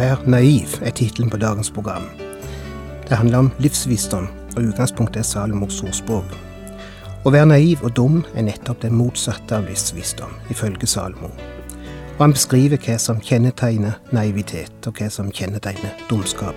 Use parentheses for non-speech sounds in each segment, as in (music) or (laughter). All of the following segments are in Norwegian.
Være naiv er tittelen på dagens program. Det handler om livsvisdom, og utgangspunktet er Salomos ordspråk. Å være naiv og dum er nettopp det motsatte av livsvisdom, ifølge Salomo. Og han beskriver hva som kjennetegner naivitet, og hva som kjennetegner dumskap.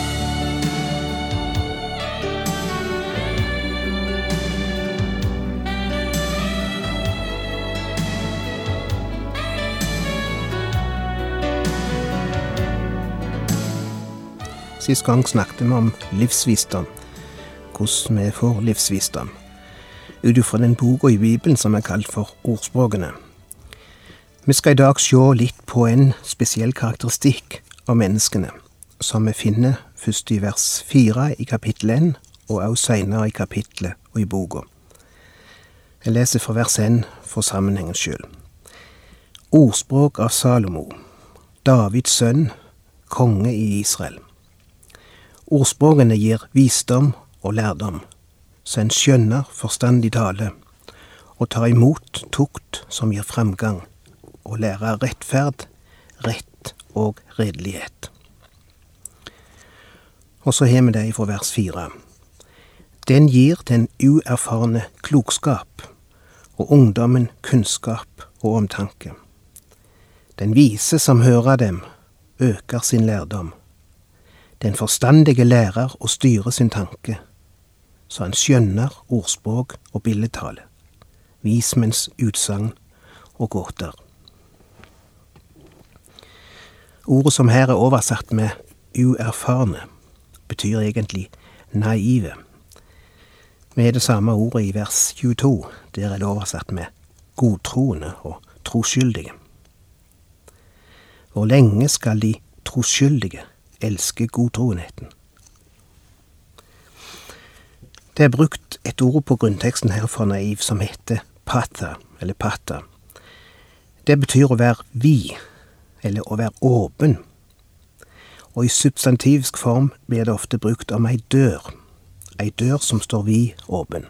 Sist gang snakket vi om livsvisdom, hvordan vi får livsvisdom, ut ifra den boka i Bibelen som er kalt for Ordspråkene. Vi skal i dag se litt på en spesiell karakteristikk av menneskene, som vi finner først i vers fire i kapittel én, og også seinere i kapittelet og i boka. Jeg leser fra vers én for sammenhengens skyld. Ordspråk av Salomo, Davids sønn, konge i Israel. Ordspråkene gir visdom og lærdom, så en skjønner forstandig tale, og tar imot tukt som gir framgang, og lærer rettferd, rett og redelighet. Og så har vi det fra vers fire. Den gir den uerfarne klokskap, og ungdommen kunnskap og omtanke. Den vise som hører dem, øker sin lærdom den forstandige lærer å styre sin tanke, så han skjønner ordspråk og billedtale, vismenns utsagn og gåter. Ordet som her er oversatt med uerfarne, betyr egentlig naive. Har det samme ordet i vers 22, der er det oversatt med godtroende og troskyldige. Hvor lenge skal de troskyldige elsker godtroenheten. Det er brukt et ord på grunnteksten her for naiv som heter pata, eller pata. Det betyr å være vid, eller å være åpen. Og i substantivsk form blir det ofte brukt om ei dør, ei dør som står vid åpen.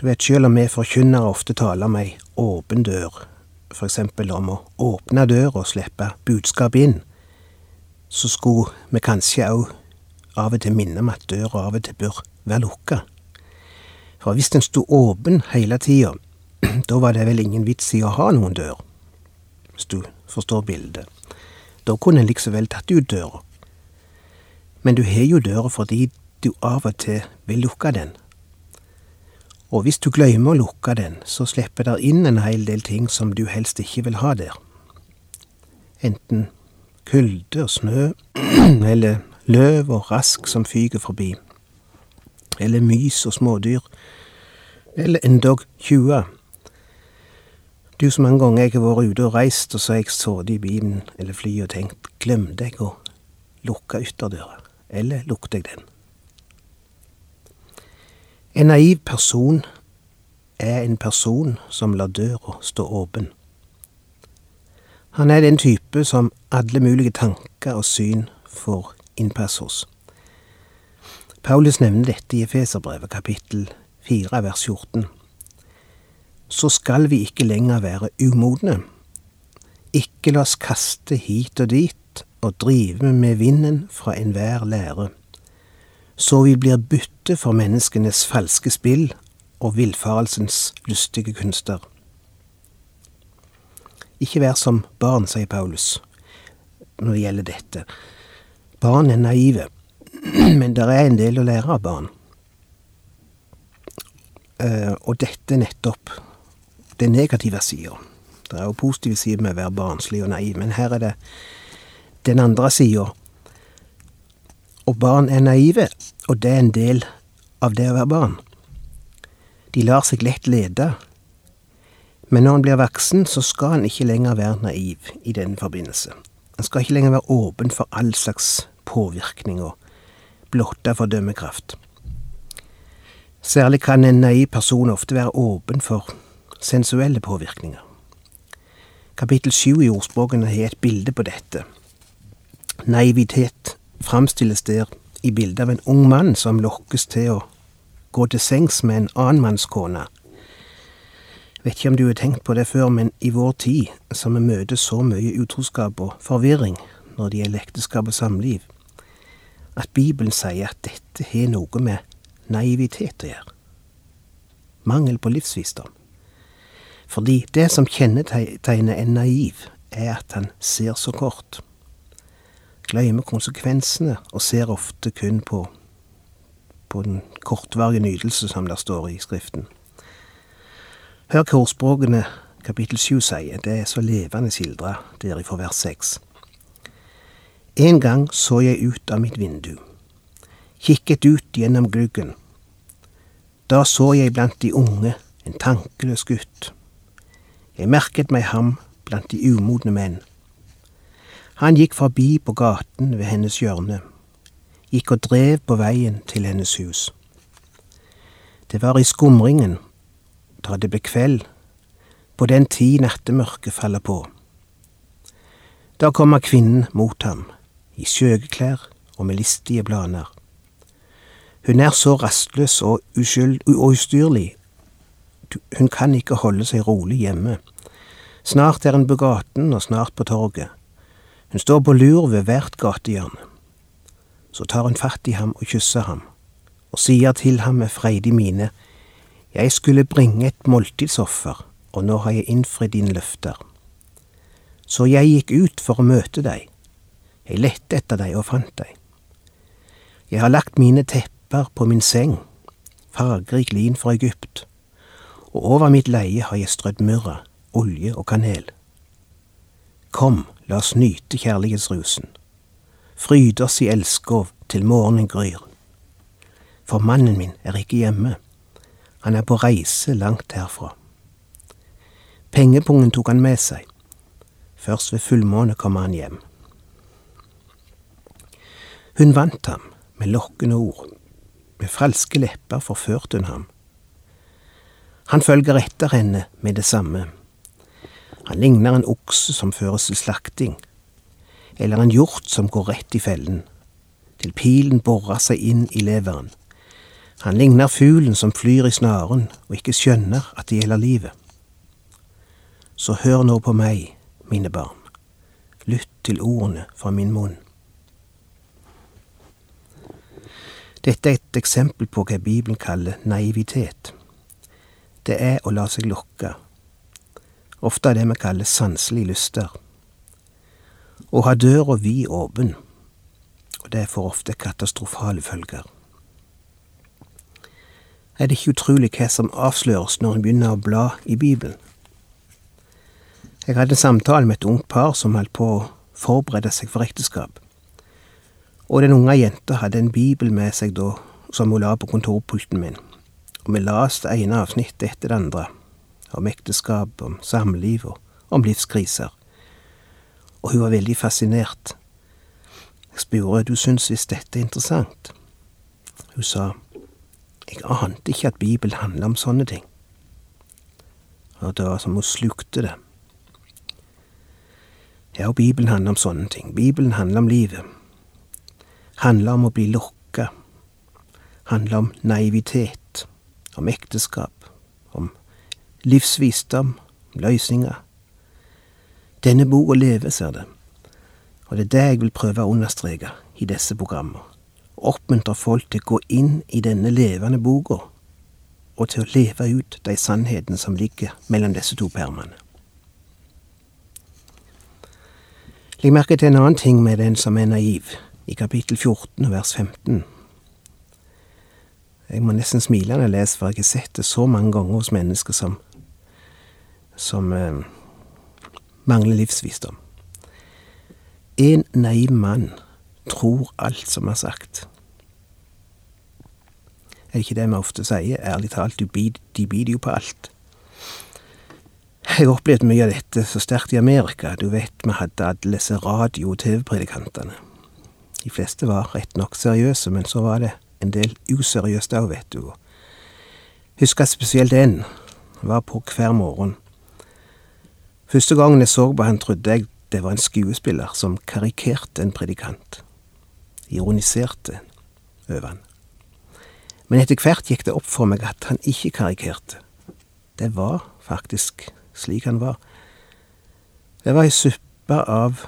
Du vet, sjøl om vi forkynnere ofte taler om ei åpen dør, f.eks. om å åpne døra og slippe budskap inn, så skulle vi kanskje òg av og til minne om at døra av og til bør være lukka. For hvis den sto åpen hele tida, (clears throat) da var det vel ingen vits i å ha noen dør, hvis du forstår bildet. Da kunne en liksom vel tatt ut døra. Men du har jo døra fordi du av og til vil lukke den. Og hvis du glemmer å lukke den, så slipper der inn en hel del ting som du helst ikke vil ha der. Enten kulde og snø, (clears throat) eller løv og rask som fyker forbi, eller mys og smådyr, eller endog tjuver. Du, så mange ganger jeg har vært ute og reist, og så har jeg sittet i bilen eller flyet og tenkt, glemte jeg å lukke ytterdøra, eller lukter jeg den? En naiv person er en person som lar døra stå åpen. Han er den type som alle mulige tanker og syn får innpass hos. Paulus nevner dette i Efeserbrevet kapittel 4 vers 14. Så skal vi ikke lenger være umodne. Ikke la oss kaste hit og dit og drive med vinden fra enhver lære så vi blir bytte for menneskenes falske spill og villfarelsens lystige kunster. Ikke vær som barn, sier Paulus når det gjelder dette. Barn er naive, (clears throat) men det er en del å lære av barn. Uh, og dette nettopp den negative sida. Det er jo positive sider med å være barnslig og naiv, men her er det den andre sida og barn er naive, og det er en del av det å være barn. De lar seg lett lede, Men når han blir voksen, så skal han ikke lenger være naiv i denne forbindelse. Han skal ikke lenger være åpen for all slags påvirkning og blotta for dømmekraft. Særlig kan en naiv person ofte være åpen for sensuelle påvirkninger. Kapittel sju i ordspråkene har et bilde på dette. Naivitet framstilles der i bildet av en ung mann som lokkes til å gå til sengs med en annen manns kone. Vet ikke om du har tenkt på det før, men i vår tid, som vi møter så mye utroskap og forvirring når det gjelder ekteskap og samliv, at Bibelen sier at dette har noe med naivitet å gjøre. Mangel på livsvisdom. Fordi det som kjennetegner en naiv, er at han ser så kort. Glemmer konsekvensene og ser ofte kun på, på den kortvarige nytelse, som der står i Skriften. Hør hva ordspråkene kapittel sju sier, det er så levende skildra i vers seks. En gang så jeg ut av mitt vindu, kikket ut gjennom gluggen. Da så jeg blant de unge en tankeløs gutt. Jeg merket meg ham blant de umodne menn. Han gikk forbi på gaten ved hennes hjørne, gikk og drev på veien til hennes hus. Det var i skumringen, da det ble kveld, på den tid nattemørket faller på. Da kommer kvinnen mot ham, i skjøgeklær og med listige planer. Hun er så rastløs og, ustyrlig, hun kan ikke holde seg rolig hjemme. Snart er hun på gaten og snart på torget. Hun står på lur ved hvert gatehjørne. Så tar hun fatt i ham og kysser ham, og sier til ham med freidig mine, Jeg skulle bringe et måltidsoffer, og nå har jeg innfridd dine løfter. Så jeg gikk ut for å møte deg. Jeg lette etter deg og fant deg. Jeg har lagt mine tepper på min seng, fargerik lin fra Egypt, og over mitt leie har jeg strødd myrra, olje og kanel. Kom, la oss nyte kjærlighetsrusen, fryde oss i elskov til morgenen gryr. For mannen min er ikke hjemme, han er på reise langt herfra. Pengepungen tok han med seg, først ved fullmåne kom han hjem. Hun vant ham med lokkende ord, med falske lepper forførte hun ham. Han følger etter henne med det samme. Han ligner en okse som føres til slakting, eller en hjort som går rett i fellen, til pilen borer seg inn i leveren. Han ligner fuglen som flyr i snaren og ikke skjønner at det gjelder livet. Så hør nå på meg, mine barn, lytt til ordene fra min munn. Dette er et eksempel på hva Bibelen kaller naivitet. Det er å la seg lokke. Ofte av det vi kaller sanselige lyster. Å ha døra vid åpen, og det får ofte katastrofale følger. Er det ikke utrolig hva som avsløres når en begynner å bla i Bibelen? Jeg hadde en samtale med et ungt par som holdt på å forberede seg for ekteskap. Og den unge jenta hadde en bibel med seg da, som hun la på kontorpulten min. Og vi leste det ene avsnittet etter det andre. Om ekteskap, om samliv og om livskriser. Og hun var veldig fascinert. Jeg spurte du syns visst dette er interessant. Hun sa jeg ante ikke at Bibelen handla om sånne ting. Og det var som hun slukte det. Ja, og Bibelen handler om sånne ting. Bibelen handler om livet handler om å bli lokka, handler om naivitet, om ekteskap, livsvisdom, om løsninger. Denne boka lever, ser det, og det er det jeg vil prøve å understreke i disse programmene. Oppmuntre folk til å gå inn i denne levende boka, og til å leve ut de sannhetene som ligger mellom disse to permene. Legg merke til en annen ting med den som er naiv i kapittel 14 vers 15. Jeg må nesten smile når jeg leser, for jeg har sett det så mange ganger hos mennesker som, som eh, mangler livsvisdom. En naiv mann tror alt som er sagt. Er det ikke det vi ofte sier? Ærlig talt, de biter jo på alt. Jeg har opplevd mye av dette så sterkt i Amerika. Du vet, vi hadde alle disse radio- og TV-predikantene. De fleste var rett nok seriøse, men så var det en del useriøst òg, vet du. Husker spesielt en. Var på hver morgen. Første gangen jeg så på han, trodde jeg det var en skuespiller som karikerte en predikant. Ironiserte over han. Men etter hvert gikk det opp for meg at han ikke karikerte. Det var faktisk slik han var. Det var ei suppe av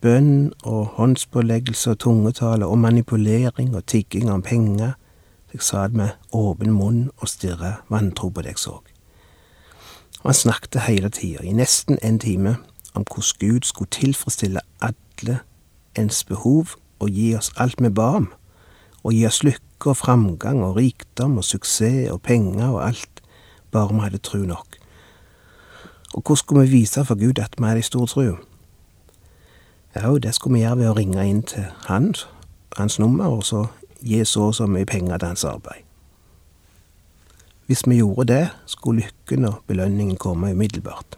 bønn og håndspåleggelse og tungetale og manipulering og tigging om penger. Jeg satt med åpen munn og stirra vantro på det jeg så. Og han snakket hele tida, i nesten en time, om hvordan Gud skulle tilfredsstille alle ens behov og gi oss alt vi ba om, og gi oss lykke og framgang og rikdom og suksess og penger og alt, bare vi hadde tru nok. Og hvordan skulle vi vise for Gud at vi hadde stor tru? Ja, det skulle vi gjøre ved å ringe inn til han, hans nummer, og så gi så og så mye penger til hans arbeid. Hvis vi gjorde det, skulle lykken og belønningen komme umiddelbart.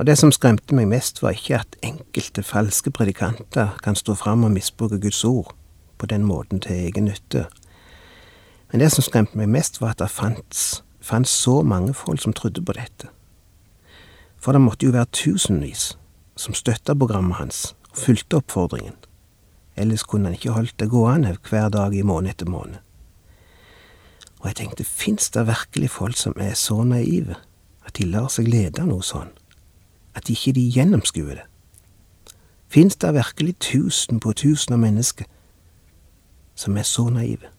Og det som skremte meg mest, var ikke at enkelte falske predikanter kan stå fram og misbruke Guds ord på den måten til egen nytte. Men det som skremte meg mest, var at det fantes, fantes så mange folk som trodde på dette. For det måtte jo være tusenvis som støtta programmet hans og fulgte oppfordringen. Ellers kunne han ikke holdt det gående hver dag i måned etter måned. Og jeg tenkte, fins det virkelig folk som er så naive at de lar seg lede av noe sånn, at ikke de gjennomskuer det? Fins det virkelig tusen på tusen av mennesker som er så naive?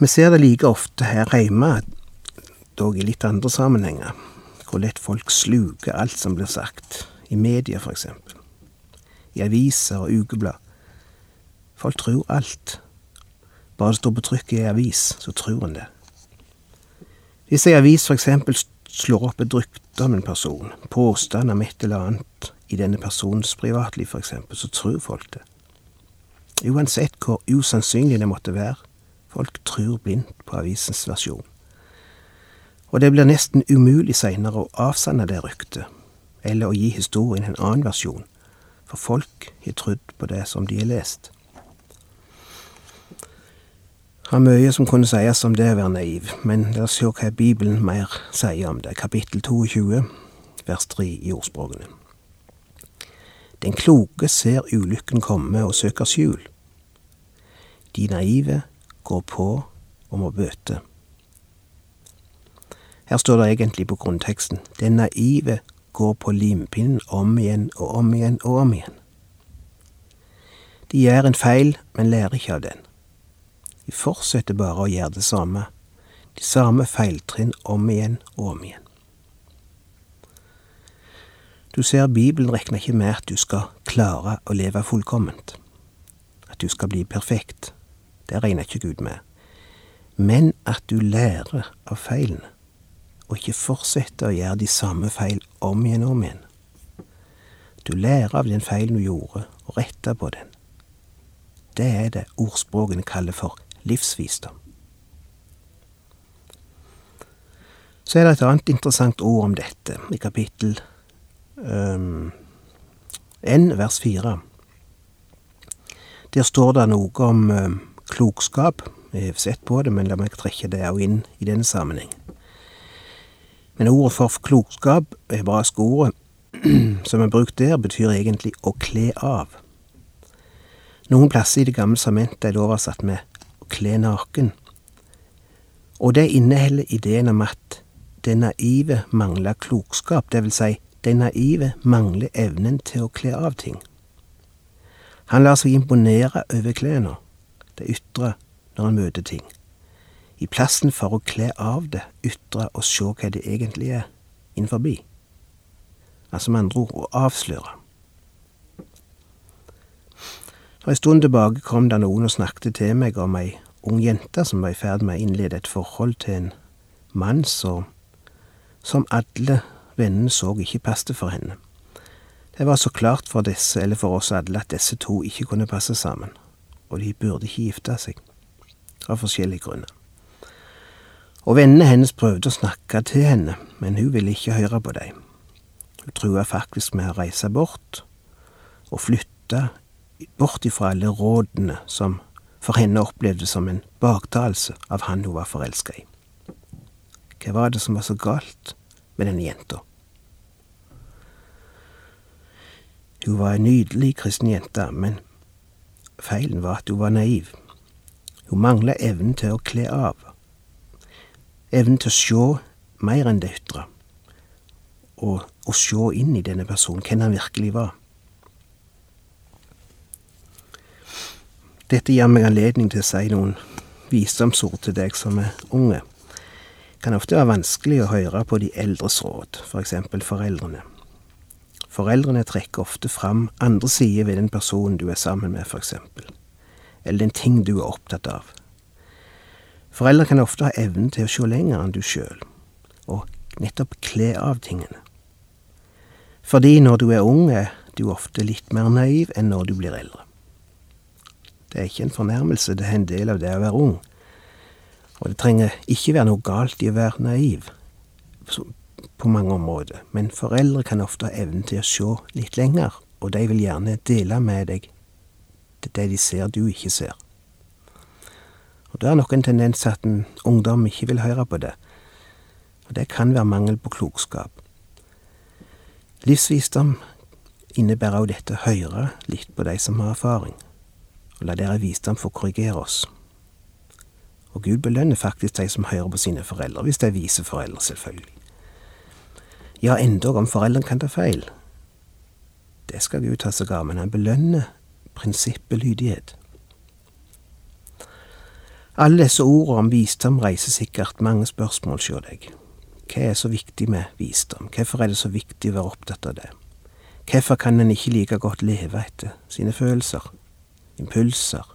Vi ser det like ofte her hjemme, dog i litt andre sammenhenger, hvor lett folk sluker alt som blir sagt, i media for eksempel, i aviser og ukeblad. Folk tror alt. Bare det står på trykk i ei avis, så tror en det. Hvis ei avis for eksempel slår opp et rykte om en person, påstand om et eller annet i denne personens privatliv for eksempel, så tror folk det. Uansett hvor usannsynlig det måtte være, folk tror blindt på avisens versjon. Og det blir nesten umulig seinere å avsanne det ryktet, eller å gi historien en annen versjon, for folk har trodd på det som de har lest. Det er mye som kunne sies om det å være naiv, men la oss se hva Bibelen mer sier om det. Kapittel 22, vers 3 i ordspråkene. Den kloke ser ulykken komme og søker skjul. De naive går på og må bøte. Her står det egentlig på grunnteksten Den naive går på limpinnen om igjen og om igjen og om igjen. De gjør en feil, men lærer ikke av den. De fortsetter bare å gjøre det samme, de samme feiltrinn om igjen og om igjen. Du ser, Bibelen regner ikke med at du skal klare å leve fullkomment, at du skal bli perfekt. Det regner ikke Gud med. Men at du lærer av feilene og ikke fortsetter å gjøre de samme feil om igjen og om igjen. Du lærer av den feilen du gjorde, og retter på den. Det er det ordspråkene kaller for livsvisdom. Så er det et annet interessant ord om dette, i kapittel um, 1, vers 4. Der står det noe om um, klokskap. Jeg har sett på det, men la meg trekke det òg inn i denne sammenheng. Men ordet for klokskap, hebraiske ordet, (clears throat) som er brukt der, betyr egentlig å kle av. Noen plasser i Det gamle samentet er det oversatt med kle naken. Og det inneholder ideen om at den naive mangler klokskap, det vil si, den naive mangler evnen til å kle av ting. Han lar seg imponere over klærne, det ytre, når han møter ting i plassen for å kle av det, ytre og se hva det egentlig er innenfor. Altså med andre ord å avsløre. For en stund tilbake kom det noen og snakket til meg om ei ung jente som var i ferd med å innlede et forhold til en mann som, som alle vennene så ikke passet for henne. Det var så klart for disse, eller for oss alle, at disse to ikke kunne passe sammen, og de burde ikke gifte seg, av forskjellige grunner. Og vennene hennes prøvde å snakke til henne, men hun ville ikke høre på dem. Hun trua faktisk med å reise bort og flytte bort ifra alle rådene som for henne opplevdes som en baktalelse av han hun var forelska i. Hva var det som var så galt med denne jenta? Hun var en nydelig kristen jente, men feilen var at hun var naiv. Hun mangla evnen til å kle av evnen til å se mer enn det ytre, og å se inn i denne personen, hvem han virkelig var. Dette gir meg anledning til å si noen visdomsord til deg som er unge. Det kan ofte være vanskelig å høre på de eldres råd, for eksempel foreldrene. Foreldrene trekker ofte fram andre sider ved den personen du er sammen med, for eksempel, eller den ting du er opptatt av. Foreldre kan ofte ha evnen til å se lenger enn du sjøl, og nettopp kle av tingene. Fordi når du er ung, er du ofte litt mer naiv enn når du blir eldre. Det er ikke en fornærmelse, det er en del av det å være ung. Og det trenger ikke være noe galt i å være naiv på mange områder, men foreldre kan ofte ha evnen til å se litt lenger, og de vil gjerne dele med deg det de ser du ikke ser. Og det er nok en tendens at en ungdom ikke vil høre på det. Og det kan være mangel på klokskap. Livsvisdom innebærer jo dette å høre litt på de som har erfaring, og la dere visdom få korrigere oss. Og Gud belønner faktisk de som hører på sine foreldre, hvis de er vise foreldre, selvfølgelig. Ja, endog om foreldrene kan ta feil. Det skal Gud ta seg av, men han belønner prinsippet lydighet. Alle disse ordene om visdom reiser sikkert mange spørsmål hos deg. Hva er så viktig med visdom? Hvorfor er det så viktig å være opptatt av det? Hvorfor kan en ikke like godt leve etter sine følelser, impulser?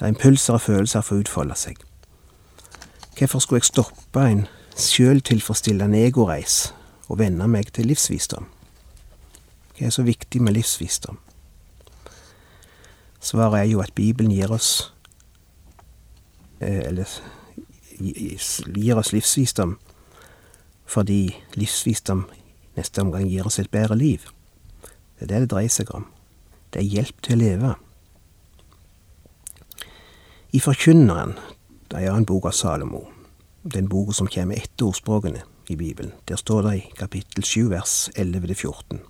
La impulser og følelser få utfolde seg. Hvorfor skulle jeg stoppe en sjøltilfredsstillende egoreis og venne meg til livsvisdom? Hva er så viktig med livsvisdom? Svaret er jo at Bibelen gir oss Eh, eller gir oss livsvisdom fordi livsvisdom neste omgang gir oss et bedre liv. Det er det det dreier seg om. Det er hjelp til å leve. I Forkynneren, det er en bok av Salomo, den boka som kommer etter ordspråkene i Bibelen, der står det i kapittel 7 vers 11-14.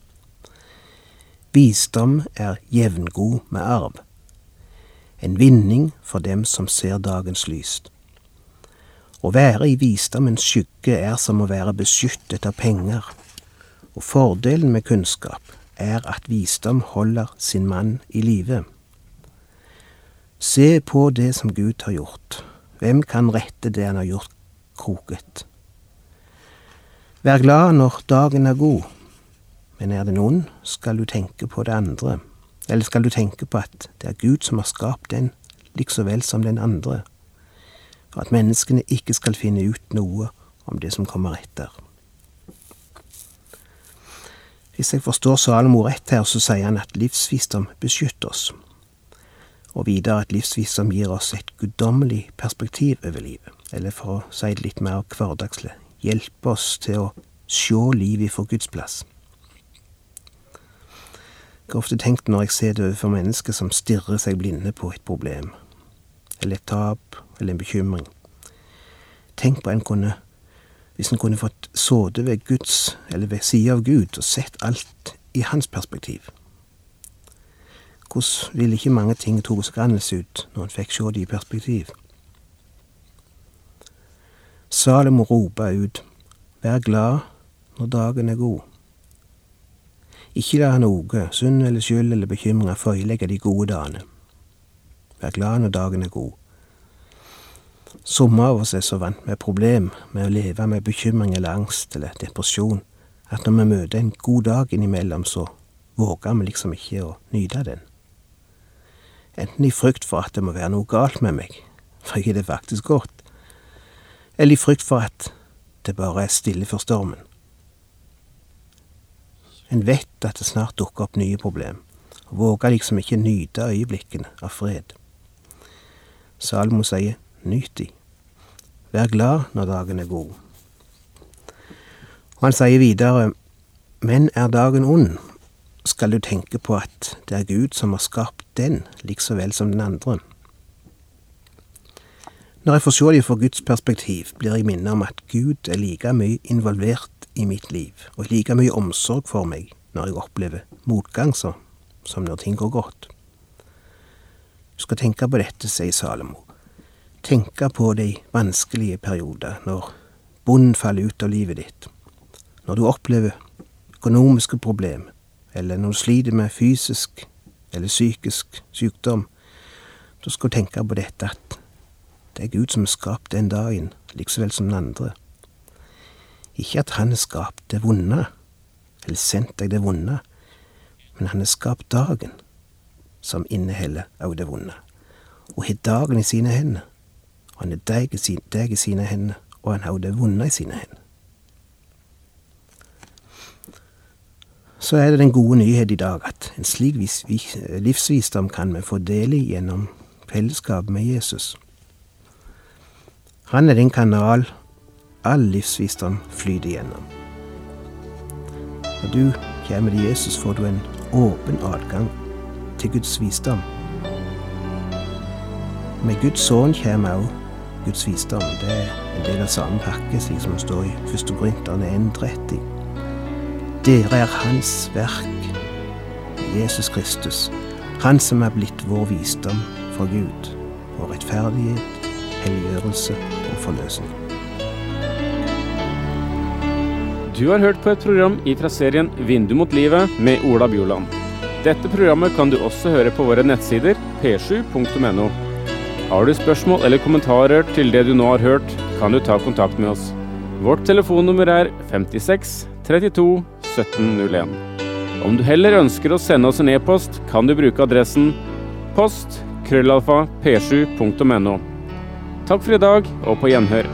Visdom er jevngod med arv en vinning for dem som ser dagens lys. Å være i visdommens skygge er som å være beskyttet av penger, og fordelen med kunnskap er at visdom holder sin mann i live. Se på det som Gud har gjort. Hvem kan rette det han har gjort kroket? Vær glad når dagen er god, men er den ond, skal du tenke på det andre. Eller skal du tenke på at det er Gud som har skapt den, likså vel som den andre, for at menneskene ikke skal finne ut noe om det som kommer etter. Hvis jeg forstår Salomo rett her, så sier han at livsvisdom beskytter oss, og videre et livsvis som gir oss et guddommelig perspektiv over livet, eller for å si det litt mer hverdagslig, hjelpe oss til å se livet fra Guds plass. Jeg har ofte tenkt når jeg ser det overfor mennesker som stirrer seg blinde på et problem, eller et tap, eller en bekymring. Tenk på en kunne, hvis en kunne fått sittet ved Guds, eller ved sida av Gud, og sett alt i hans perspektiv. Hvordan ville ikke mange ting tatt seg annerledes ut når en fikk se det i perspektiv? Salomo ropa ut, Vær glad når dagen er god. Ikke la noe, synd eller skyld eller bekymringer, føyelegge de gode dagene. Vær glad når dagen er god. Somme av oss er så vant med problem med å leve med bekymring eller angst eller depresjon, at når vi møter en god dag innimellom, så våger vi liksom ikke å nyte den. Enten i frykt for at det må være noe galt med meg, for jeg har det faktisk godt, eller i frykt for at det bare er stille for stormen. En vet at det snart dukker opp nye problem, og våger liksom ikke nyte øyeblikkene av fred. Salmo sier nyt de. vær glad når dagen er god. Og han sier videre, men er dagen ond, skal du tenke på at det er Gud som har skapt den, likså vel som den andre. Når jeg får se det fra Guds perspektiv, blir jeg minnet om at Gud er like mye involvert i mitt liv, og like mye omsorg for meg når jeg opplever motgang som når ting går godt. Du skal tenke på dette, sier Salomo. Tenke på de vanskelige perioder, når bonden faller ut av livet ditt, når du opplever økonomiske problemer, eller når du sliter med fysisk eller psykisk sykdom. Da skal du tenke på dette at det er Gud som har skapt den dagen, likevel som den andre. Ikke at han har skapt det vonde, eller sendt deg det vonde, men han har skapt dagen, som inneholder òg det vonde, og har dagen i sine hender. Han har deg, i sine hender, og han har det vonde i sine hender. Så er det den gode nyhet i dag at en slik livsvisdom kan vi få dele i gjennom fellesskap med Jesus. Han er den kanal all livsvisdom flyter gjennom. Når du kommer til Jesus, får du en åpen adgang til Guds visdom. Med Guds sønn kommer også Guds visdom. Det er en del av samme pakke, slik som det står i 1. Korinterne 1,30. Dere er Hans verk, Jesus Kristus, Han som er blitt vår visdom fra Gud, vår rettferdighet, helliggjørelse og forløsning. Du har hørt på et program i traserien Vindu mot livet med Ola Bjoland. Dette programmet kan du også høre på våre nettsider p7.no. Har du spørsmål eller kommentarer til det du nå har hørt, kan du ta kontakt med oss. Vårt telefonnummer er 56 32 1701. Om du heller ønsker å sende oss en e-post, kan du bruke adressen post krøllalfa p7.no. Takk for i dag, og på gjenhør.